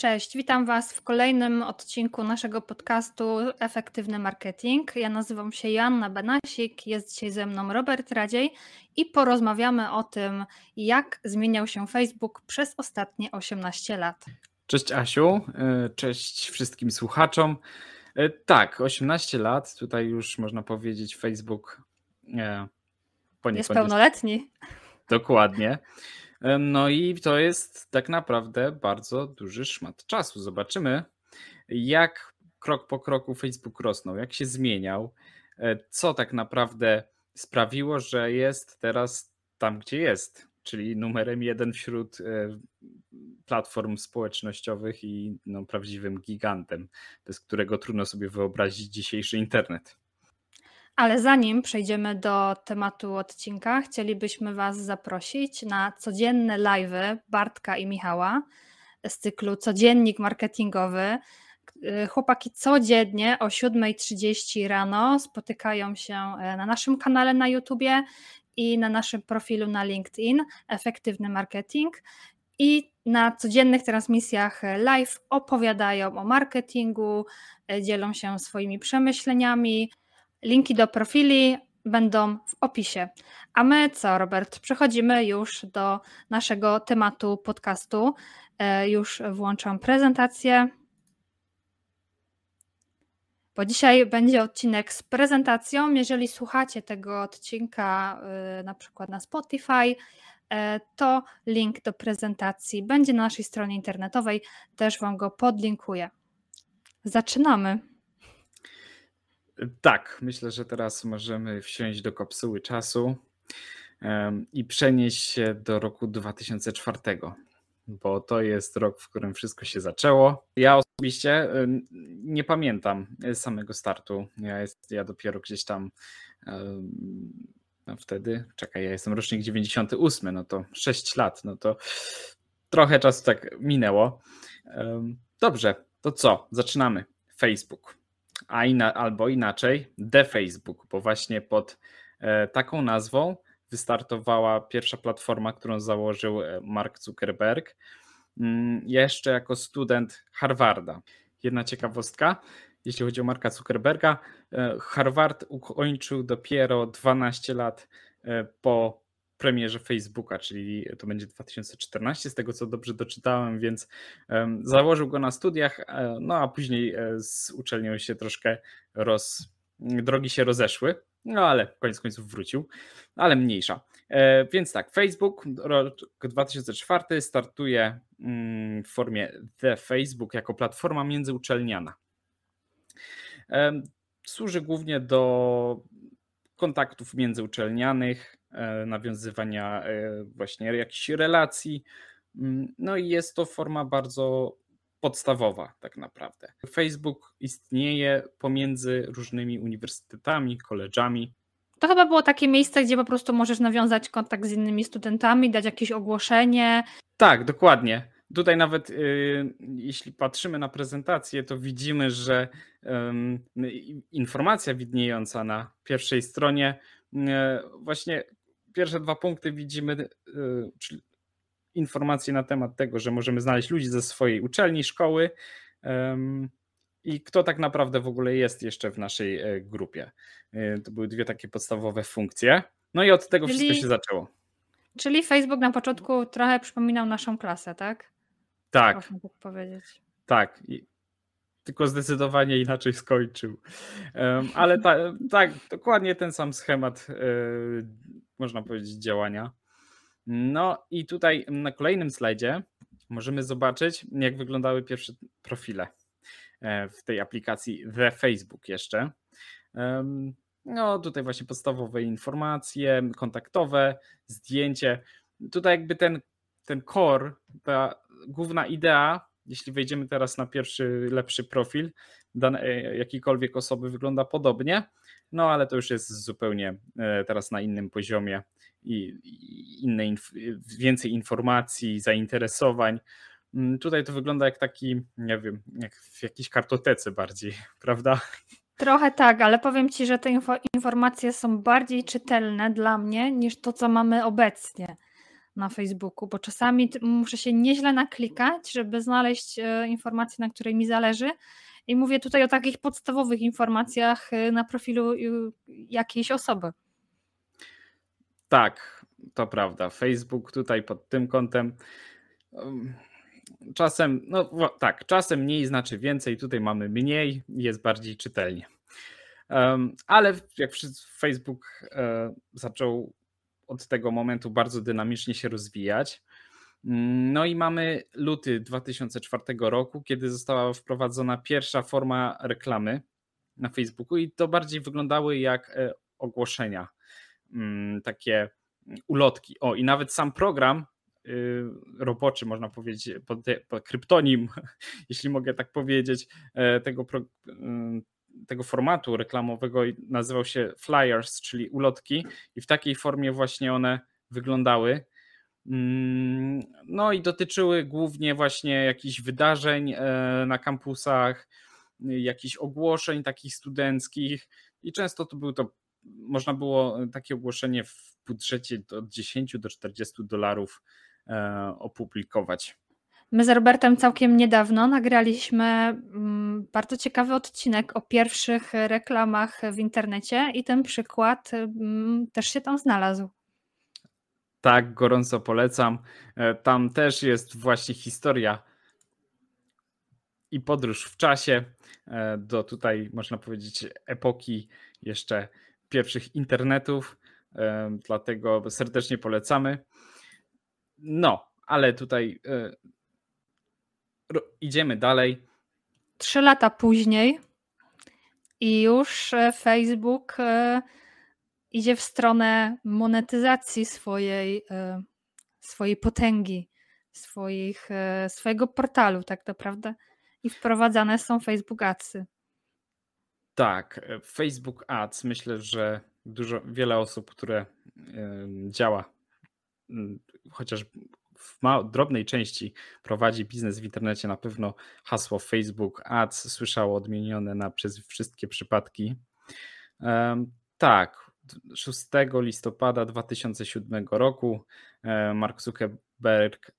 Cześć, witam Was w kolejnym odcinku naszego podcastu Efektywny Marketing. Ja nazywam się Joanna Benasik, jest dzisiaj ze mną Robert Radziej i porozmawiamy o tym, jak zmieniał się Facebook przez ostatnie 18 lat. Cześć Asiu, e, cześć wszystkim słuchaczom. E, tak, 18 lat, tutaj już można powiedzieć Facebook e, poniekąd jest pełnoletni. Dokładnie. No i to jest tak naprawdę bardzo duży szmat czasu. Zobaczymy, jak krok po kroku Facebook rosnął, jak się zmieniał, e, co tak naprawdę sprawiło, że jest teraz tam, gdzie jest, czyli numerem jeden wśród e, platform społecznościowych i no, prawdziwym gigantem, bez którego trudno sobie wyobrazić dzisiejszy internet. Ale zanim przejdziemy do tematu odcinka, chcielibyśmy Was zaprosić na codzienne live Bartka i Michała z cyklu Codziennik Marketingowy. Chłopaki codziennie o 7.30 rano spotykają się e, na naszym kanale na YouTubie i na naszym profilu na LinkedIn Efektywny Marketing i na codziennych transmisjach live opowiadają o marketingu, e, dzielą się swoimi przemyśleniami, Linki do profili będą w opisie. A my co, Robert? Przechodzimy już do naszego tematu podcastu. E, już włączam prezentację. Bo dzisiaj będzie odcinek z prezentacją. Jeżeli słuchacie tego odcinka e, na przykład na Spotify, e, to link do prezentacji będzie na naszej stronie internetowej. Też Wam go podlinkuję. Zaczynamy. Tak, myślę, że teraz możemy wsiąść do kapsuły czasu i przenieść się do roku 2004, bo to jest rok, w którym wszystko się zaczęło. Ja osobiście nie pamiętam samego startu. Ja, jest, ja dopiero gdzieś tam no wtedy, czekaj, ja jestem rocznik 98, no to 6 lat, no to trochę czasu tak minęło. Dobrze, to co? Zaczynamy. Facebook a ina, albo inaczej The Facebook, bo właśnie pod e, taką nazwą wystartowała pierwsza platforma, którą założył e, Mark Zuckerberg, mm, jeszcze jako student Harvarda. Jedna ciekawostka, jeśli chodzi o Marka Zuckerberga, e, Harvard ukończył dopiero 12 lat po premierze Facebooka, czyli to będzie 2014, z tego co dobrze doczytałem, więc założył go na studiach, e, no a później e, z uczelnią się troszkę roz, drogi się rozeszły, no ale koniec końców wrócił, ale mniejsza. E, więc tak, Facebook rok 2004 startuje mm, w formie The Facebook jako platforma międzyuczelniana. Służy głównie do kontaktów międzyuczelnianych, E, nawiązywania e, właśnie jakichś relacji. Mm, no i jest to forma bardzo podstawowa, tak naprawdę. Facebook istnieje pomiędzy różnymi uniwersytetami, koleżami. To chyba było takie miejsce, gdzie po prostu możesz nawiązać kontakt z innymi studentami, dać jakieś ogłoszenie. Tak, dokładnie. Tutaj nawet y, jeśli patrzymy na prezentację, to widzimy, że informacja widniejąca na pierwszej stronie y, właśnie pierwsze dwa punkty widzimy y, czyli informacje na temat tego, że możemy znaleźć ludzi ze swojej uczelni, szkoły i kto tak naprawdę w ogóle jest jeszcze w naszej e, grupie. Y, to były dwie takie podstawowe funkcje. No i od tego czyli, wszystko się zaczęło. Czyli Facebook na początku trochę przypominał naszą klasę, tak? Tak. Można tak powiedzieć. Tak. tylko zdecydowanie inaczej skończył. Ale ta, tak, dokładnie ten sam schemat e, można powiedzieć, działania. No i tutaj na kolejnym slajdzie możemy zobaczyć, jak wyglądały pierwsze profile e, w tej aplikacji The Facebook jeszcze. No tutaj właśnie podstawowe informacje kontaktowe, zdjęcie. Tutaj jakby ten, ten core, ta główna idea, jeśli wejdziemy teraz na pierwszy, lepszy profil dane, e, jakiejkolwiek osoby wygląda podobnie, no ale to już jest zupełnie e, teraz na innym poziomie i inne, więcej informacji, zainteresowań. Mm, tutaj to wygląda jak taki, nie wiem, jak w jakiejś kartotece bardziej, prawda? Trochę tak, ale powiem Ci, że te info informacje są bardziej czytelne dla mnie niż to, co mamy obecnie. Na Facebooku, bo czasami muszę się nieźle naklikać, żeby znaleźć e, informację, na której mi zależy. I mówię tutaj o takich podstawowych informacjach e, na profilu jakiejś osoby. Tak, to prawda. Facebook tutaj pod tym kątem czasem, no tak, czasem mniej znaczy więcej. Tutaj mamy mniej, jest bardziej czytelnie. Ale jak Facebook e, zaczął od tego momentu bardzo dynamicznie się rozwijać. Mm, no i mamy luty 2004 roku, kiedy została wprowadzona pierwsza forma reklamy na Facebooku i to bardziej wyglądały jak e, ogłoszenia, mm, takie ulotki. O, i nawet sam program y, roboczy, można powiedzieć, pod, kryptonim, jeśli mogę tak powiedzieć, e, tego, mm, tego formatu reklamowego nazywał się flyers, czyli ulotki, i w takiej formie właśnie one wyglądały. Mm, no i dotyczyły głównie właśnie jakichś wydarzeń e, na kampusach, jakichś ogłoszeń takich studenckich i często to był to, można było takie ogłoszenie w budżecie od 10 do 40 dolarów e, opublikować. My z Robertem całkiem niedawno nagraliśmy mm, bardzo ciekawy odcinek o pierwszych reklamach w internecie i ten przykład mm, też się tam znalazł. Tak, gorąco polecam. E, tam też jest właśnie historia i podróż w czasie e, do tutaj, można powiedzieć, epoki jeszcze pierwszych internetów. E, dlatego serdecznie polecamy. No, ale tutaj idziemy dalej. Trzy lata później i już e, Facebook e, idzie w stronę monetyzacji swojej, e, swojej potęgi, swoich, swojego portalu, tak naprawdę. I wprowadzane są Facebook Adsy. Tak, Facebook Ads. Myślę, że dużo, wiele osób, które działa chociaż w drobnej części prowadzi biznes w internecie, na pewno hasło Facebook Ads słyszało odmienione na przez wszystkie przypadki. Tak, 6 listopada 2007 roku Mark Zuckerberg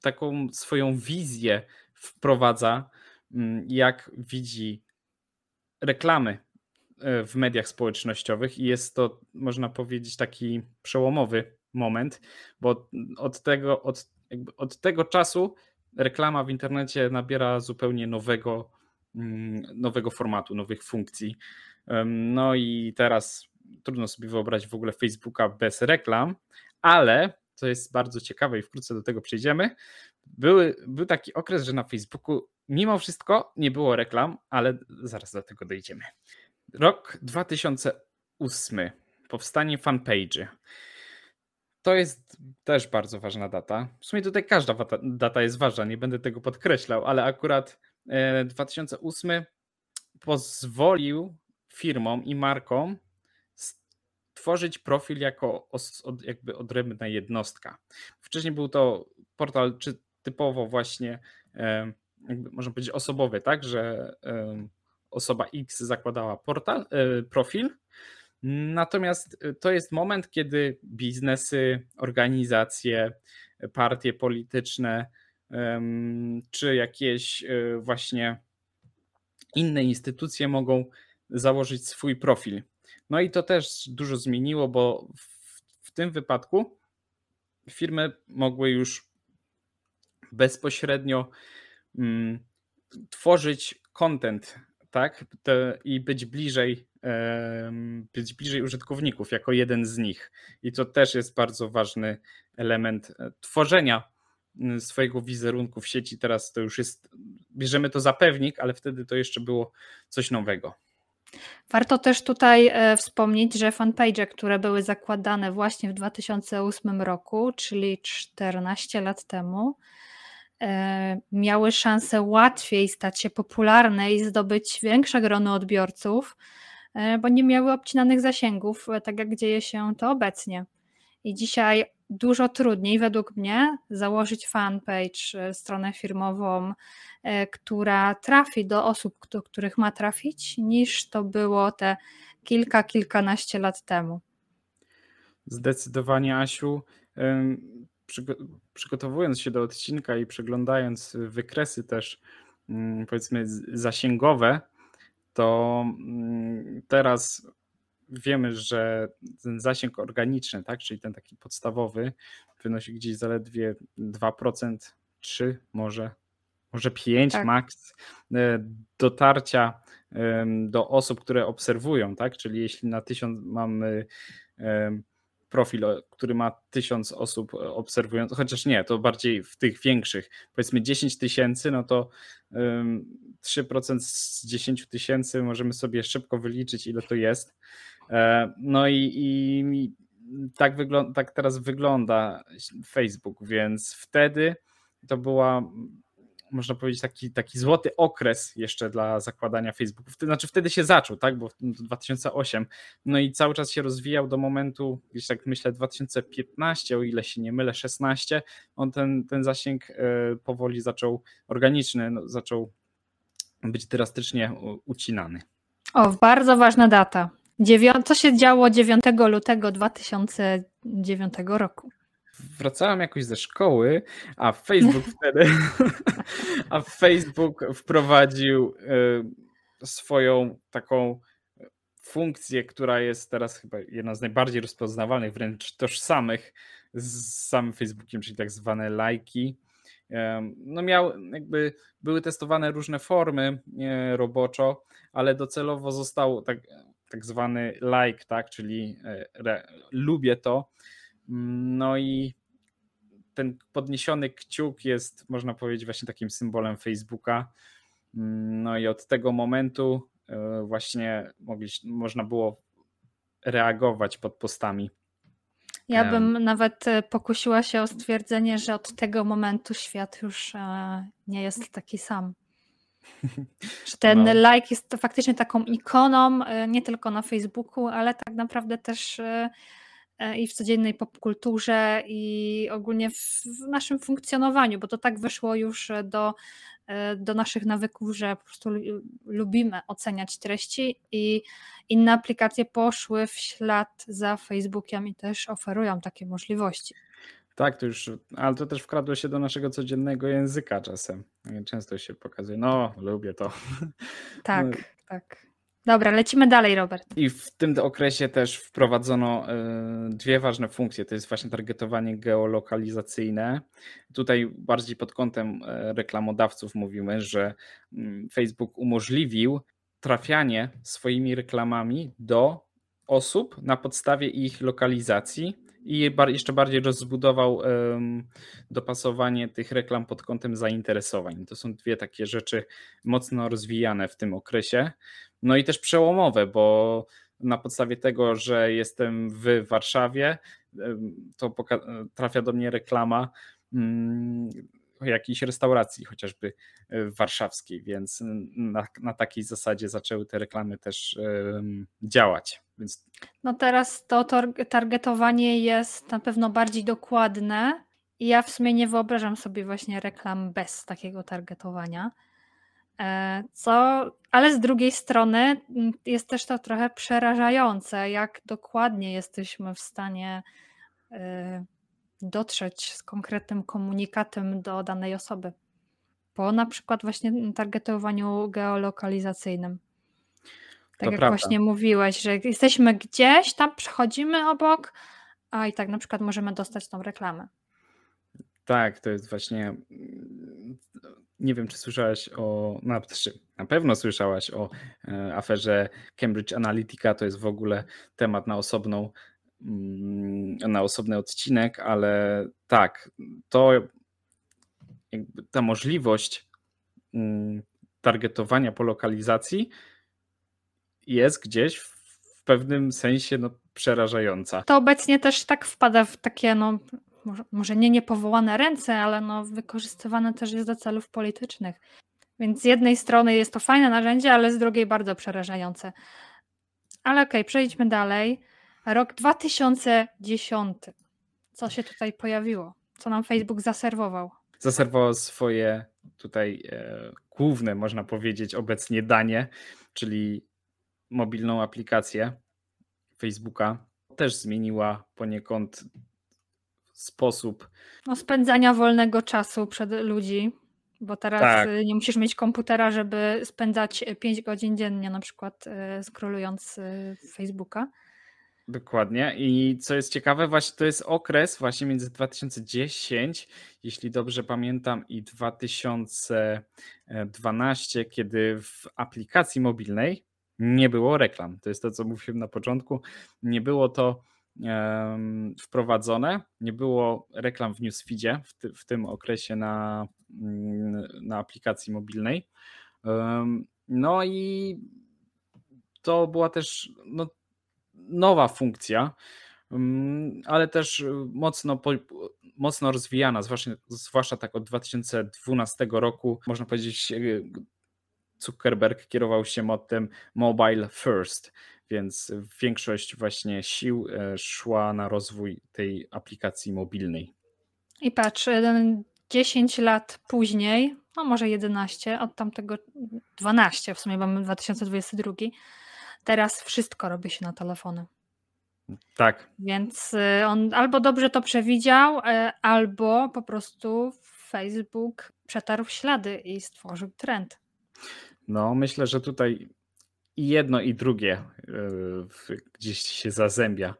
taką swoją wizję wprowadza, mm, jak widzi reklamy e, w mediach społecznościowych i jest to, można powiedzieć, taki przełomowy moment, bo od tego, od, od tego czasu reklama w internecie nabiera zupełnie nowego, mm, nowego formatu, nowych funkcji. No i teraz trudno sobie wyobrazić w ogóle Facebooka bez reklam, ale co jest bardzo ciekawe i wkrótce do tego przejdziemy, były, był taki okres, że na Facebooku mimo wszystko nie było reklam, ale zaraz do tego dojdziemy. Rok 2008. Powstanie fanpage. To jest też bardzo ważna data. W sumie tutaj każda data jest ważna, nie będę tego podkreślał, ale akurat 2008 e, pozwolił firmom i markom stworzyć profil jako jakby odrębna jednostka. Wcześniej był to portal czy typowo właśnie, e, można powiedzieć osobowy, tak, że e, osoba X zakładała portal, profil, Natomiast y, to jest moment, kiedy biznesy, organizacje, partie polityczne czy jakieś y, właśnie inne instytucje mogą założyć swój profil. No i to też dużo zmieniło, bo w, w tym wypadku firmy mogły już bezpośrednio mm, tworzyć content, tak, Te, i być bliżej być bliżej użytkowników jako jeden z nich. I to też jest bardzo ważny element e, tworzenia swojego wizerunku w sieci. Teraz to już jest, bierzemy to za pewnik, ale wtedy to jeszcze było coś nowego. Warto też tutaj e, wspomnieć, że fanpage, które były zakładane właśnie w 2008 roku, czyli 14 lat temu, e, miały szansę łatwiej stać się popularne i zdobyć większe grono odbiorców, bo nie miały obcinanych zasięgów, e, tak jak dzieje się to obecnie. I dzisiaj dużo trudniej według mnie założyć fanpage, e, stronę firmową, która trafi do osób, do których ma trafić, niż to było te kilka, kilkanaście lat temu. Zdecydowanie, Asiu. przygotowując się do odcinka i przeglądając wykresy też mm, powiedzmy zasięgowe, to mm, teraz wiemy, że ten zasięg organiczny, tak, czyli ten taki podstawowy, wynosi gdzieś zaledwie 2%, 3 może, może 5 tak. max e, dotarcia do osób, które obserwują, tak? Czyli jeśli na 1000 mamy profil, który ma 1000 osób obserwujących, chociaż nie, to bardziej w tych większych, powiedzmy 10 tysięcy, no to 3% z 10 tysięcy możemy sobie szybko wyliczyć, ile to jest. E, no i, i tak, wygląda, tak teraz wygląda Facebook, więc wtedy to była można powiedzieć, taki, taki złoty okres jeszcze dla zakładania Facebooku. Znaczy wtedy się zaczął, tak, bo 2008, no i cały czas się rozwijał do momentu, gdzieś tak myślę 2015, o ile się nie mylę, 16, on ten, ten zasięg e, powoli zaczął, organiczny, no, zaczął być drastycznie ucinany. O, bardzo ważna data. Dziewią- co się działo 9 lutego 2009 roku? Wracałem jakoś ze szkoły, a Facebook wtedy, a Facebook wprowadził y, swoją taką funkcję, która jest teraz chyba jedna z najbardziej rozpoznawalnych, wręcz tożsamych z samym Facebookiem, czyli tak zwane lajki. No miał, jakby były testowane różne formy roboczo, ale docelowo został tak, tak zwany like, tak, czyli e, re, lubię to, no i ten podniesiony kciuk jest, można powiedzieć, właśnie takim symbolem Facebooka. No i od tego momentu e, właśnie mogli, można było reagować pod postami. Ja bym nawet e, pokusiła się o stwierdzenie, że od tego momentu świat już e, nie jest taki sam. Że ten no. like jest faktycznie taką ikoną, nie tylko na Facebooku, ale tak naprawdę też i w codziennej popkulturze i ogólnie w, naszym funkcjonowaniu, bo to tak wyszło już do, e, do naszych nawyków, że po prostu lubimy oceniać treści i inne aplikacje poszły w ślad za Facebookiem i też oferują takie możliwości. Tak, to już, ale to też wkradło się do naszego codziennego języka czasem. Często się pokazuje, no, lubię to. Tak, no. tak. Dobra, lecimy dalej, Robert. I w tym okresie też wprowadzono e, dwie ważne funkcje. To jest właśnie targetowanie geolokalizacyjne. Tutaj bardziej pod kątem e, reklamodawców mówimy, że mm, Facebook umożliwił trafianie swoimi reklamami do osób na podstawie ich lokalizacji i jeszcze bardziej rozbudował dopasowanie tych reklam pod kątem zainteresowań. To są dwie takie rzeczy mocno rozwijane w tym okresie. No i też przełomowe, bo na podstawie tego, że jestem w Warszawie, to trafia do mnie reklama mm, jakiejś restauracji, chociażby e, warszawskiej, więc na, na takiej zasadzie zaczęły te reklamy też działać. Więc... No teraz to targetowanie jest na pewno bardziej dokładne i ja w sumie nie wyobrażam sobie właśnie reklam bez takiego targetowania. E, co, ale z drugiej strony jest też to trochę przerażające, jak dokładnie jesteśmy w stanie e, dotrzeć z konkretnym komunikatem do danej osoby. Po na przykład właśnie targetowaniu geolokalizacyjnym. Tak to jak prawda. właśnie mówiłeś, że jesteśmy gdzieś, tam przechodzimy obok, a i tak na przykład możemy dostać tą reklamę. Tak, to jest właśnie. Nie wiem, czy słyszałaś o. No, na pewno słyszałaś o e, aferze Cambridge Analytica. To jest w ogóle temat na osobną Mm, na osobny odcinek, ale tak, to ta możliwość mm, targetowania po lokalizacji jest gdzieś w pewnym sensie no, przerażająca. To obecnie też tak wpada w takie, no, może, może nie niepowołane ręce, ale no, wykorzystywane też jest do celów politycznych. Więc z jednej strony jest to fajne narzędzie, ale z drugiej bardzo przerażające. Ale okej, okay, przejdźmy dalej. Rok 2010. Co się tutaj pojawiło? Co nam Facebook zaserwował? Zaserwował swoje tutaj e, główne, można powiedzieć, obecnie danie, czyli mobilną aplikację Facebooka. Też zmieniła poniekąd sposób. No, spędzania wolnego czasu przed ludzi, bo teraz Tak. y, nie musisz mieć komputera, żeby spędzać 5 godzin dziennie, na przykład y, scrollując y, Facebooka. Dokładnie. I co jest ciekawe, właśnie to jest okres właśnie między 2010, jeśli dobrze pamiętam, i 2012, kiedy w aplikacji mobilnej nie było reklam. To jest to, co mówiłem na początku. Nie było to wprowadzone, nie było reklam w newsfeedzie w, ty, w tym okresie na, mm, na aplikacji mobilnej. No i to była też no, nowa funkcja, mm, ale też mocno, mocno rozwijana, zwłaszcza, zwłaszcza tak od 2012 roku. Można powiedzieć, Zuckerberg kierował się mottem mobile first, więc większość właśnie sił e, szła na rozwój tej aplikacji mobilnej. I patrz, y, 10 lat później, no może 11, od tamtego 12, w sumie mamy 2022, teraz wszystko robi się na telefony. Tak, Więc y, on albo dobrze to przewidział, e, albo po prostu Facebook przetarł ślady i stworzył trend. No myślę, że tutaj i jedno i drugie e, gdzieś się zazębia.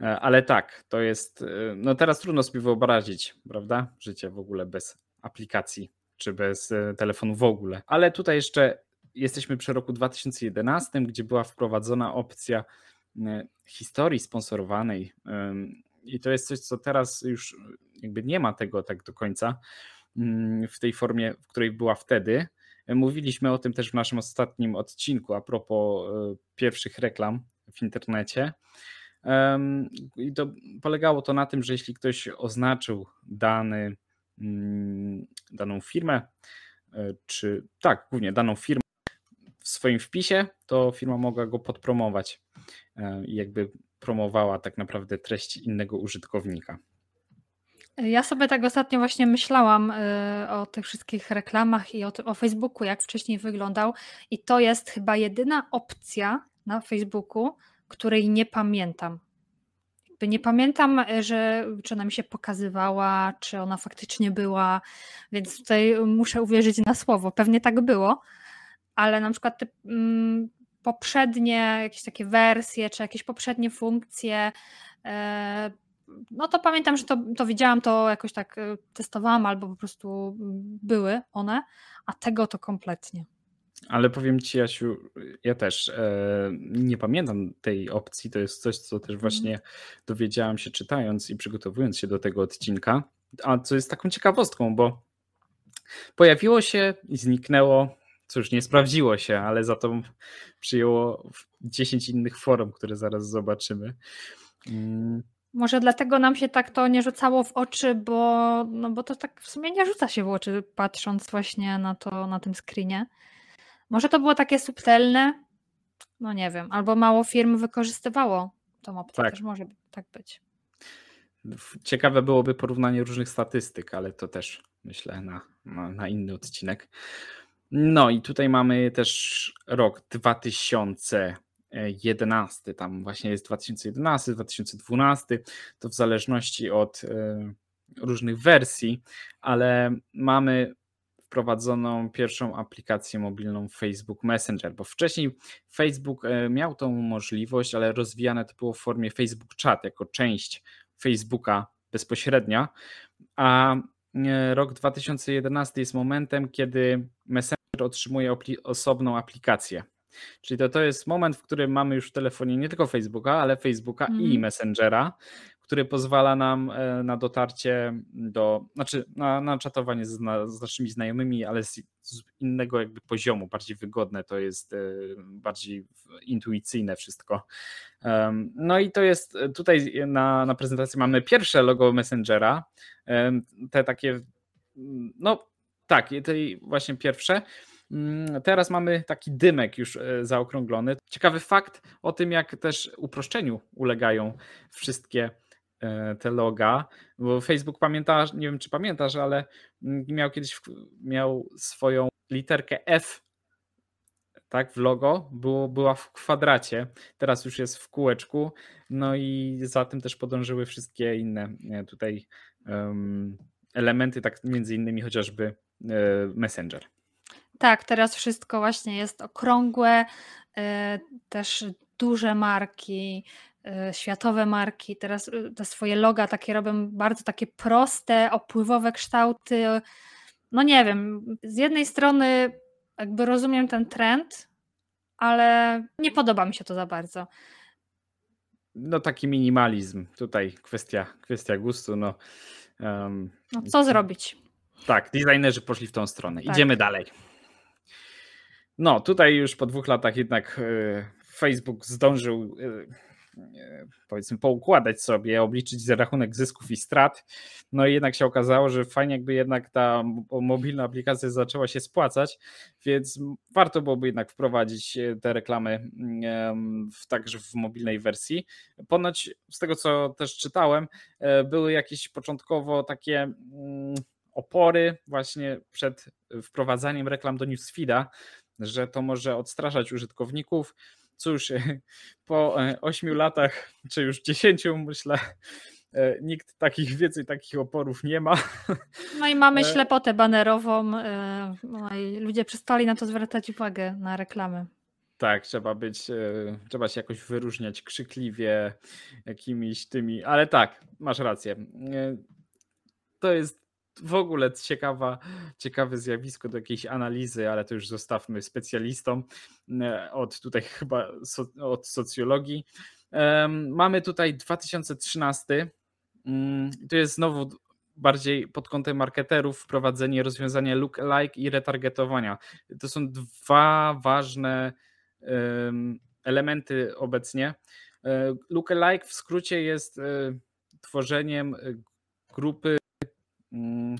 E, Ale tak, to jest. e, No teraz trudno sobie wyobrazić, prawda? Życie w ogóle bez aplikacji czy bez telefonu w ogóle. Ale tutaj jeszcze jesteśmy przy roku 2011, gdzie była wprowadzona opcja historii sponsorowanej. I to jest coś, co teraz już jakby nie ma tego tak do końca mm, w tej formie, w której była wtedy. Mówiliśmy o tym też w naszym ostatnim odcinku a propos e, pierwszych reklam w internecie. I to polegało to na tym, że jeśli ktoś oznaczył dany, mm, daną firmę, e, czy tak, głównie daną firmę w swoim wpisie, to firma mogła go podpromować e, i jakby promowała tak naprawdę treści innego użytkownika. Ja sobie tak ostatnio właśnie myślałam y, o tych wszystkich reklamach i o, o Facebooku, jak wcześniej wyglądał. I to jest chyba jedyna opcja na Facebooku, której nie pamiętam. Nie pamiętam, y, że czy ona mi się pokazywała, czy ona faktycznie była, więc tutaj muszę uwierzyć na słowo. Pewnie tak było, ale na przykład te mm, poprzednie jakieś takie wersje, czy jakieś poprzednie funkcje, no to pamiętam, że to, to widziałam, to jakoś tak e, testowałam, albo po prostu były one, a tego to kompletnie. Ale powiem ci, Jasiu, ja też e, nie pamiętam tej opcji. To jest coś, co też właśnie dowiedziałam się czytając i przygotowując się do tego odcinka. A co jest taką ciekawostką, bo pojawiło się i zniknęło. Cóż, nie sprawdziło się, ale za to przyjęło w 10 innych forum, które zaraz zobaczymy. Mm, Może dlatego nam się tak to nie rzucało w oczy, bo, no bo to tak w sumie nie rzuca się w oczy, patrząc właśnie na to na tym screenie. Może to było takie subtelne? No nie wiem, albo mało firm wykorzystywało tą opcję, Tak. też może tak być. Ciekawe byłoby porównanie różnych statystyk, ale to też myślę na, na, na inny odcinek. No i tutaj mamy też rok 2011, tam właśnie jest 2011, 2012, to w zależności od e, różnych wersji, ale mamy wprowadzoną pierwszą aplikację mobilną Facebook Messenger, bo wcześniej Facebook e, miał tą możliwość, ale rozwijane to było w formie Facebook Chat jako część Facebooka bezpośrednia, a e, rok 2011 jest momentem, kiedy Messenger otrzymuje osobną aplikację. Czyli to, to jest moment, w którym mamy już w telefonie nie tylko Facebooka, ale Facebooka i Mhm. Messengera, który pozwala nam e, na dotarcie do, znaczy na, na czatowanie z, na, z naszymi znajomymi, ale z, z innego jakby poziomu, bardziej wygodne to jest, e, bardziej intuicyjne wszystko. No i to jest e, tutaj na, na prezentacji mamy pierwsze logo Messengera, te takie, mm, no tak, te właśnie pierwsze. Mm, Teraz mamy taki dymek już e, zaokrąglony. Ciekawy fakt o tym, jak też uproszczeniu ulegają wszystkie e, te loga, bo Facebook pamięta, nie wiem czy pamiętasz, ale mm, miał kiedyś miał swoją literkę F tak, w logo, było, była w kwadracie, teraz już jest w kółeczku, no i za tym też podążyły wszystkie inne e, tutaj um, elementy, tak między innymi chociażby e, Messenger. Tak, teraz wszystko właśnie jest okrągłe, e, też duże marki, światowe marki, teraz te swoje loga takie robią bardzo takie proste, opływowe kształty. No nie wiem, z jednej strony jakby rozumiem ten trend, ale nie podoba mi się to za bardzo. No taki minimalizm, tutaj kwestia, kwestia gustu. No, um, no co zrobić? Tak, designerzy poszli w tą stronę. Tak. Idziemy dalej. No, tutaj już po dwóch latach jednak y, Facebook zdążył y, powiedzmy poukładać sobie, obliczyć rachunek zysków i strat. No i jednak się okazało, że fajnie jakby jednak ta mobilna aplikacja zaczęła się spłacać, więc warto byłoby jednak wprowadzić e, te reklamy w, także w mobilnej wersji. Ponoć z tego co też czytałem, e, były jakieś początkowo takie mm, opory właśnie przed wprowadzaniem reklam do newsfeeda, że to może odstraszać użytkowników, cóż, po 8 e, latach, czy już 10 myślę, e, nikt takich więcej takich oporów nie ma. No i mamy e, ślepotę banerową. No i ludzie przestali na to zwracać uwagę na reklamy. Tak, trzeba być, trzeba się jakoś wyróżniać krzykliwie jakimiś tymi, ale tak, masz rację. To jest w ogóle ciekawa, ciekawe zjawisko do jakiejś analizy, ale to już zostawmy specjalistom e, od tutaj chyba so, od socjologii. Mamy tutaj 2013. Mm, to jest znowu bardziej pod kątem marketerów wprowadzenie rozwiązania look-alike i retargetowania. To są dwa ważne elementy obecnie. E, look-alike w skrócie jest e, tworzeniem grupy Mm,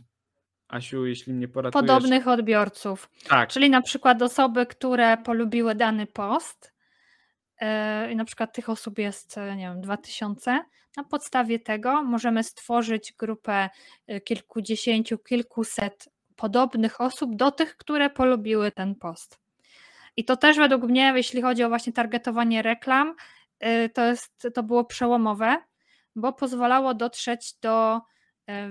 Asiu, jeśli mnie poratujesz. Podobnych odbiorców. Tak. Czyli na przykład osoby, które polubiły dany post, yy, i na przykład tych osób jest, e, nie wiem, 2000. Na podstawie tego możemy stworzyć grupę e, kilkudziesięciu, kilkuset podobnych osób do tych, które polubiły ten post. I to też według mnie, jeśli chodzi o właśnie targetowanie reklam, to, jest, to było przełomowe, bo pozwalało dotrzeć do E,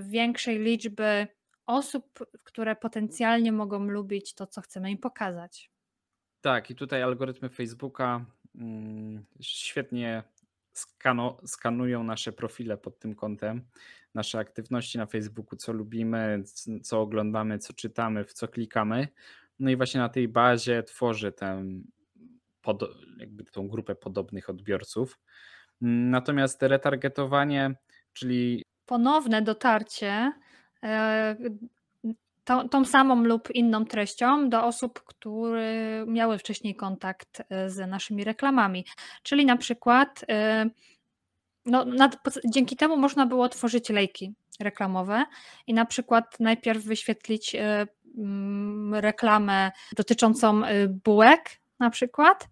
większej liczby osób, które potencjalnie mogą lubić to, co chcemy im pokazać. Tak, i tutaj algorytmy Facebooka mm, świetnie skano, skanują nasze profile pod tym kątem, nasze aktywności na Facebooku, co lubimy, co oglądamy, co czytamy, w co klikamy. No i właśnie na tej bazie tworzy tę, pod, jakby tą grupę podobnych odbiorców. Natomiast retargetowanie, czyli ponowne dotarcie e, tą, tą, samą lub inną treścią do osób, które miały wcześniej kontakt e, z naszymi reklamami. Czyli na przykład e, no, nad, dzięki temu można było tworzyć lejki reklamowe i na przykład najpierw wyświetlić reklamę dotyczącą bułek na przykład,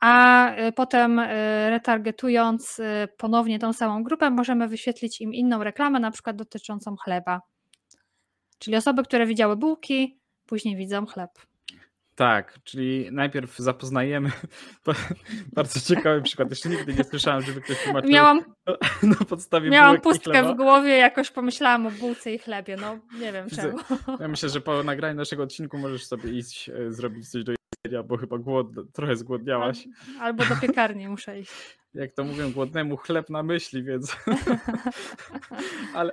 a y, potem y, retargetując y, ponownie tą samą grupę, możemy wyświetlić im inną reklamę, na przykład dotyczącą chleba. Czyli osoby, które widziały bułki, później widzą chleb. Tak, czyli najpierw zapoznajemy. Bardzo ciekawy przykład. Jeszcze nigdy nie słyszałem, żeby ktoś tłumaczył miałam, na podstawie Miałam pustkę w głowie, jakoś pomyślałam o bułce i chlebie. No nie wiem czemu. Ja myślę, że po nagraniu naszego odcinku możesz sobie iść, e, zrobić coś do bo chyba głod, trochę zgłodniałaś. Albo do piekarni muszę iść. Jak to mówią, głodnemu chleb na myśli, więc. Ale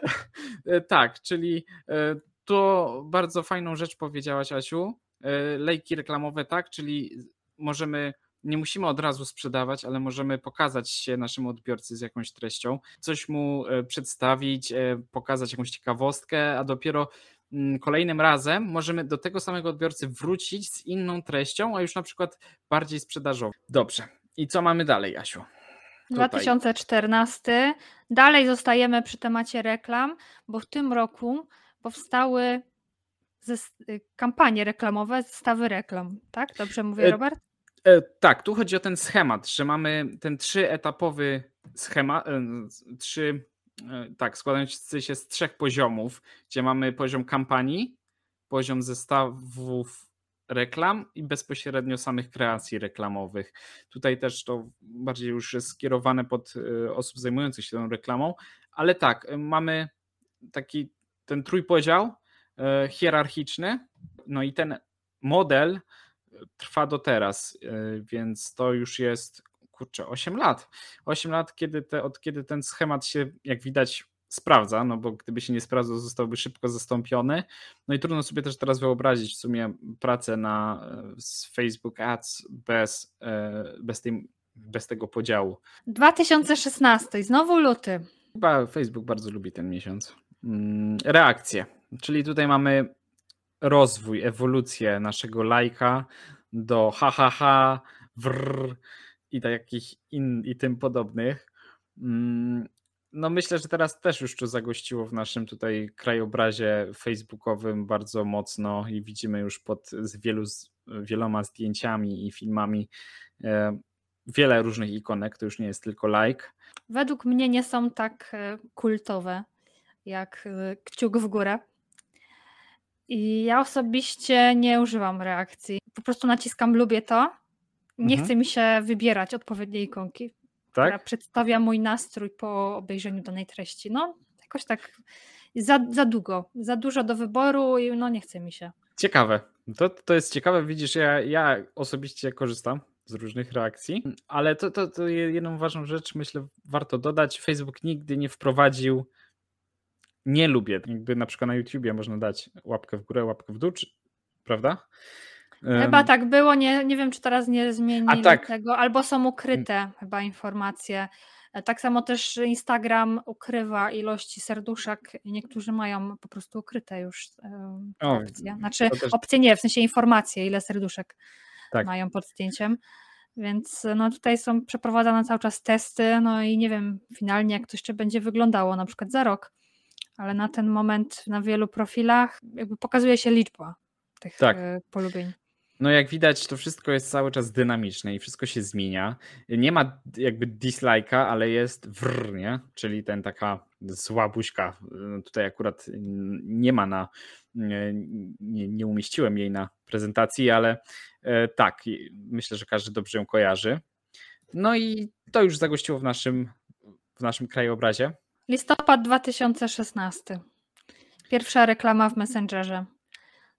e, tak, czyli e, to bardzo fajną rzecz powiedziałaś, Asiu. E, lejki reklamowe, tak, czyli możemy nie musimy od razu sprzedawać, ale możemy pokazać się naszemu odbiorcy z jakąś treścią, coś mu przedstawić, pokazać jakąś ciekawostkę, a dopiero kolejnym razem możemy do tego samego odbiorcy wrócić z inną treścią, a już na przykład bardziej sprzedażową. Dobrze. I co mamy dalej, Jasiu? Tutaj. 2014. Dalej zostajemy przy temacie reklam, bo w tym roku powstały kampanie reklamowe, zestawy reklam. Tak? Dobrze mówię, e, Robert? E, e, tak, tu chodzi o ten schemat, że mamy ten trzyetapowy schemat, e, trzy tak, składający się z trzech poziomów, gdzie mamy poziom kampanii, poziom zestawów reklam i bezpośrednio samych kreacji reklamowych. Tutaj też to bardziej już jest skierowane pod y, osób zajmujących się tą reklamą, ale tak, y, mamy taki ten trójpodział hierarchiczny, no i ten model trwa do teraz, więc to już jest kurczę 8 lat. 8 lat kiedy te, od kiedy ten schemat się jak widać sprawdza, no bo gdyby się nie sprawdzał, zostałby szybko zastąpiony. No i trudno sobie też teraz wyobrazić w sumie pracę na Facebook Ads bez, e, bez, tej, bez tego podziału. 2016, znowu luty. Chyba Facebook bardzo lubi ten miesiąc. Mm, reakcje, czyli tutaj mamy rozwój, ewolucję naszego lajka do ha ha ha, wrr i takich in, i tym podobnych. Mm, no myślę, że teraz też już to zagościło w naszym tutaj krajobrazie facebookowym bardzo mocno i widzimy już pod z wielu, wieloma zdjęciami i filmami e, wiele różnych ikonek, to już nie jest tylko like. Według mnie nie są tak e, kultowe jak e, kciuk w górę. I ja osobiście nie używam reakcji. Po prostu naciskam lubię to. Nie mhm. chce mi się wybierać odpowiedniej ikonki tak? która przedstawia mój nastrój po obejrzeniu danej treści. No, jakoś tak za, za długo, za dużo do wyboru i no nie chce mi się. Ciekawe. To, to jest ciekawe, widzisz, ja, ja osobiście korzystam z różnych reakcji, ale to, to, to jedną ważną rzecz, myślę, warto dodać. Facebook nigdy nie wprowadził nie lubię. Jakby na przykład na YouTubie można dać łapkę w górę, łapkę w dół, czy, prawda? Chyba tak było, nie, nie wiem, czy teraz nie zmienili tak. tego, albo są ukryte chyba informacje. E, tak samo też Instagram ukrywa ilości serduszek. Niektórzy mają po prostu ukryte już e, opcje. Znaczy też... opcje nie, w sensie informacje, ile serduszek tak. mają pod zdjęciem. Więc no tutaj są przeprowadzane cały czas testy, no i nie wiem finalnie jak to jeszcze będzie wyglądało, na przykład za rok, ale na ten moment na wielu profilach jakby pokazuje się liczba tych tak. E, polubień. No jak widać, to wszystko jest cały czas dynamiczne i wszystko się zmienia. Nie ma jakby dislike'a, ale jest wr, nie? Czyli ten taka zła buźka. No tutaj akurat nie ma na, nie, nie umieściłem jej na prezentacji, ale e, tak, myślę, że każdy dobrze ją kojarzy. No i to już zagościło w naszym, w naszym krajobrazie. Listopad 2016. Pierwsza reklama w Messengerze.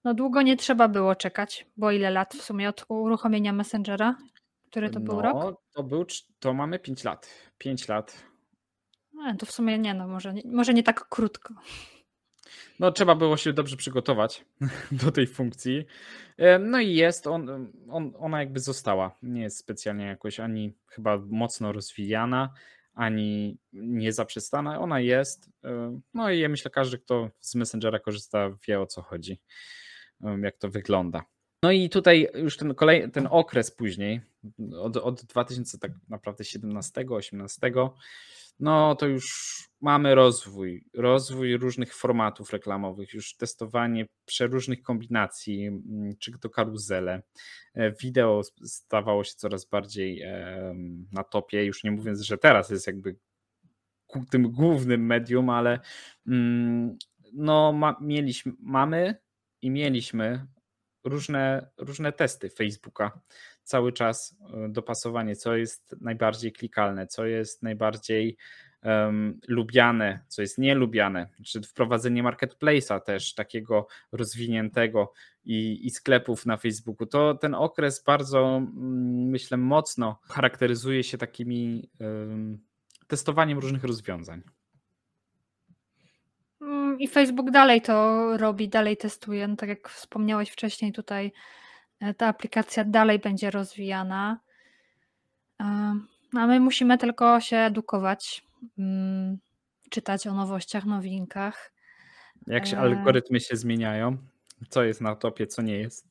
No długo nie trzeba było czekać, bo ile lat w sumie od uruchomienia Messengera? Który to był rok? No, to był, to mamy 5 lat. 5 lat. No, to w sumie nie, no może, może nie tak krótko. No, trzeba było się dobrze przygotować do tej funkcji. E, no i jest, on, on, ona jakby została. Nie jest specjalnie jakoś ani chyba mocno rozwijana, ani nie zaprzestana. Ona jest. E, no i ja myślę, każdy, kto z Messengera korzysta, wie o co chodzi jak to wygląda. No i tutaj już ten, kolej, ten okres później, od, od 2000 tak naprawdę 17, 18, no to już mamy rozwój, rozwój różnych formatów reklamowych, już testowanie przeróżnych kombinacji, mm, czy to karuzele. E, wideo stawało się coraz bardziej na topie, już nie mówiąc, że teraz jest jakby tym głównym medium, ale mm, no ma, mieliśmy, mamy i mieliśmy różne, różne testy Facebooka. Cały czas e, dopasowanie, co jest najbardziej klikalne, co jest najbardziej um, lubiane, co jest nielubiane, czy wprowadzenie marketplace'a też takiego rozwiniętego i, i sklepów na Facebooku. To ten okres bardzo, myślę, mocno charakteryzuje się takimi um, testowaniem różnych rozwiązań. I Facebook dalej to robi, dalej testuje. No tak jak wspomniałeś wcześniej, tutaj e, ta aplikacja dalej będzie rozwijana. E, no, a my musimy tylko się edukować, mm, czytać o nowościach, nowinkach. Jak się e, algorytmy się zmieniają, co jest na topie, co nie jest.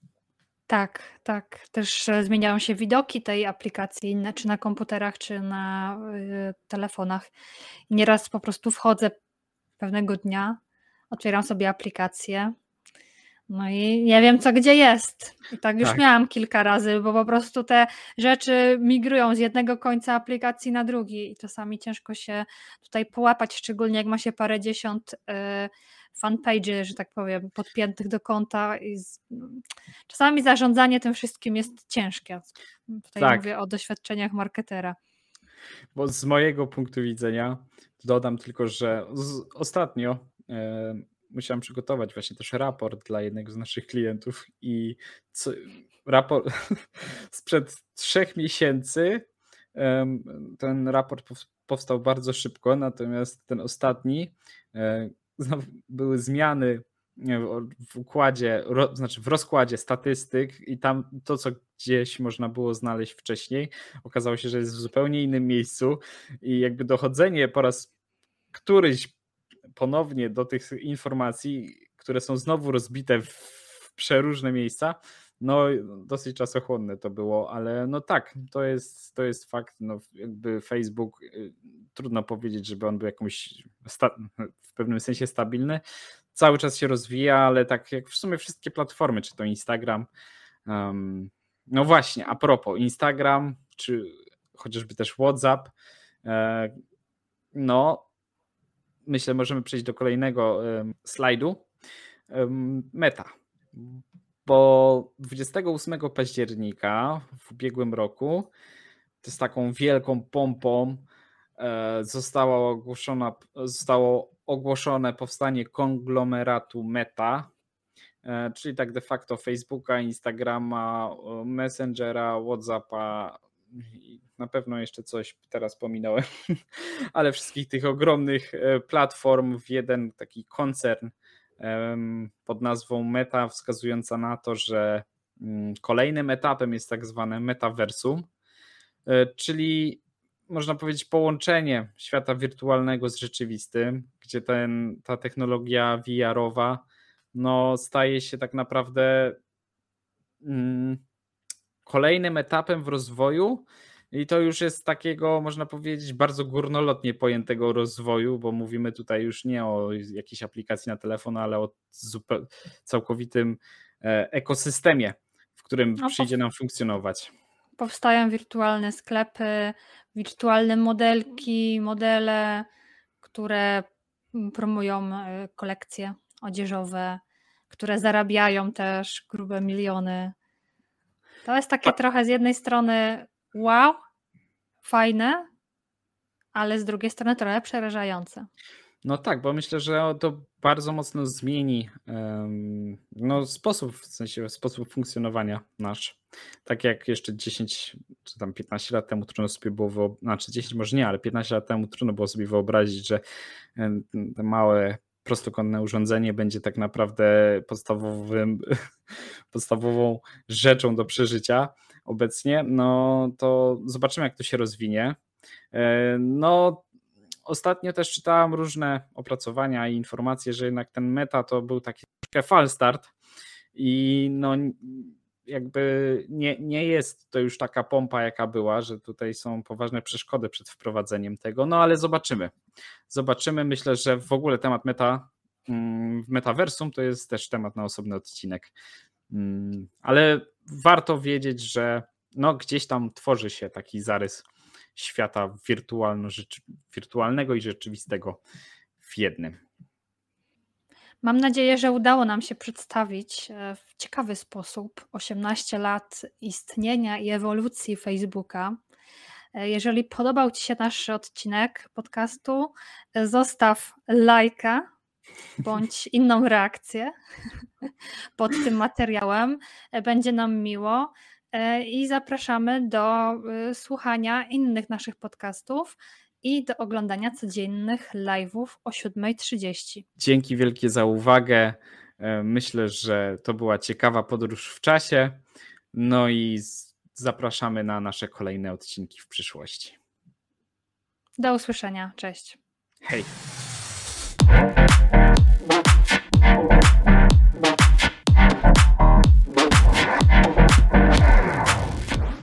Tak, tak. Też zmieniają się widoki tej aplikacji, czy na komputerach, czy na telefonach. Nieraz po prostu wchodzę pewnego dnia otwieram sobie aplikację. No i nie wiem, co gdzie jest. I tak już tak. miałam kilka razy, bo po prostu te rzeczy migrują z jednego końca aplikacji na drugi i czasami ciężko się tutaj połapać, szczególnie jak ma się parę dziesiąt y, fanpage, że tak powiem, podpiętych do konta. I z... Czasami zarządzanie tym wszystkim jest ciężkie. Tutaj tak. mówię o doświadczeniach marketera. Bo z mojego punktu widzenia dodam tylko, że ostatnio e, musiałem przygotować właśnie też raport dla jednego z naszych klientów i co, raport sprzed trzech miesięcy ten raport powstał bardzo szybko, natomiast ten ostatni e, były zmiany w układzie, znaczy w rozkładzie statystyk i tam to, co gdzieś można było znaleźć wcześniej, okazało się, że jest w zupełnie innym miejscu i jakby dochodzenie po raz któryś ponownie do tych informacji, które są znowu rozbite w przeróżne miejsca, no dosyć czasochłonne to było, ale no tak, to jest, to jest fakt, no jakby Facebook, y, trudno powiedzieć, żeby on był jakąś w pewnym sensie stabilny, cały czas się rozwija, ale tak jak w sumie wszystkie platformy, czy to Instagram, um, no właśnie, a propos Instagram, czy chociażby też WhatsApp, e, no myślę, możemy przejść do kolejnego slajdu. Meta. Bo 28 października w ubiegłym roku, z taką wielką pompą, e, została ogłoszona, zostało ogłoszone powstanie konglomeratu Meta, e, czyli tak de facto Facebooka, Instagrama, Messengera, WhatsAppa na pewno jeszcze coś teraz pominąłem, ale wszystkich tych ogromnych e, platform w jeden taki koncern pod nazwą Meta, wskazująca na to, że mm, kolejnym etapem jest tak zwane metaversum, e, czyli można powiedzieć połączenie świata wirtualnego z rzeczywistym, gdzie ten, ta technologia VR-owa no, staje się tak naprawdę mm, kolejnym etapem w rozwoju i to już jest takiego, można powiedzieć, bardzo górnolotnie pojętego rozwoju, bo mówimy tutaj już nie o jakiejś aplikacji na telefon, ale o całkowitym e, ekosystemie, w którym no, przyjdzie nam funkcjonować. Powstają wirtualne sklepy, wirtualne modelki, modele, które promują e, kolekcje odzieżowe, które zarabiają też grube miliony. To jest takie trochę z jednej strony wow, fajne, ale z drugiej strony trochę przerażające. No tak, bo myślę, że to bardzo mocno zmieni no, sposób, w sensie sposób funkcjonowania nasz. Tak jak jeszcze 10 czy tam 15 lat temu trudno sobie było wyobrazić, znaczy 10 może nie, ale 15 lat temu trudno było sobie wyobrazić, że małe prostokątne urządzenie będzie tak naprawdę podstawowym, podstawową rzeczą do przeżycia obecnie, no to zobaczymy, jak to się rozwinie. E, no, ostatnio też czytałem różne opracowania i informacje, że jednak ten meta to był taki troszkę fal start i no jakby nie, nie jest to już taka pompa, jaka była, że tutaj są poważne przeszkody przed wprowadzeniem tego, no ale zobaczymy. Zobaczymy. Myślę, że w ogóle temat meta mm, w metaversum to jest też temat na osobny odcinek. Mm, ale warto wiedzieć, że no gdzieś tam tworzy się taki zarys świata wirtualnego i rzeczywistego w jednym. Mam nadzieję, że udało nam się przedstawić e, w ciekawy sposób 18 lat istnienia i ewolucji Facebooka. E, jeżeli podobał Ci się nasz odcinek podcastu, e, zostaw lajka bądź inną reakcję pod tym materiałem. Będzie nam miło i zapraszamy do słuchania innych naszych podcastów i do oglądania codziennych live'ów o 7.30. Dzięki wielkie za uwagę. E, myślę, że to była ciekawa podróż w czasie. No i zapraszamy na nasze kolejne odcinki w przyszłości. Do usłyszenia. Cześć. Hej.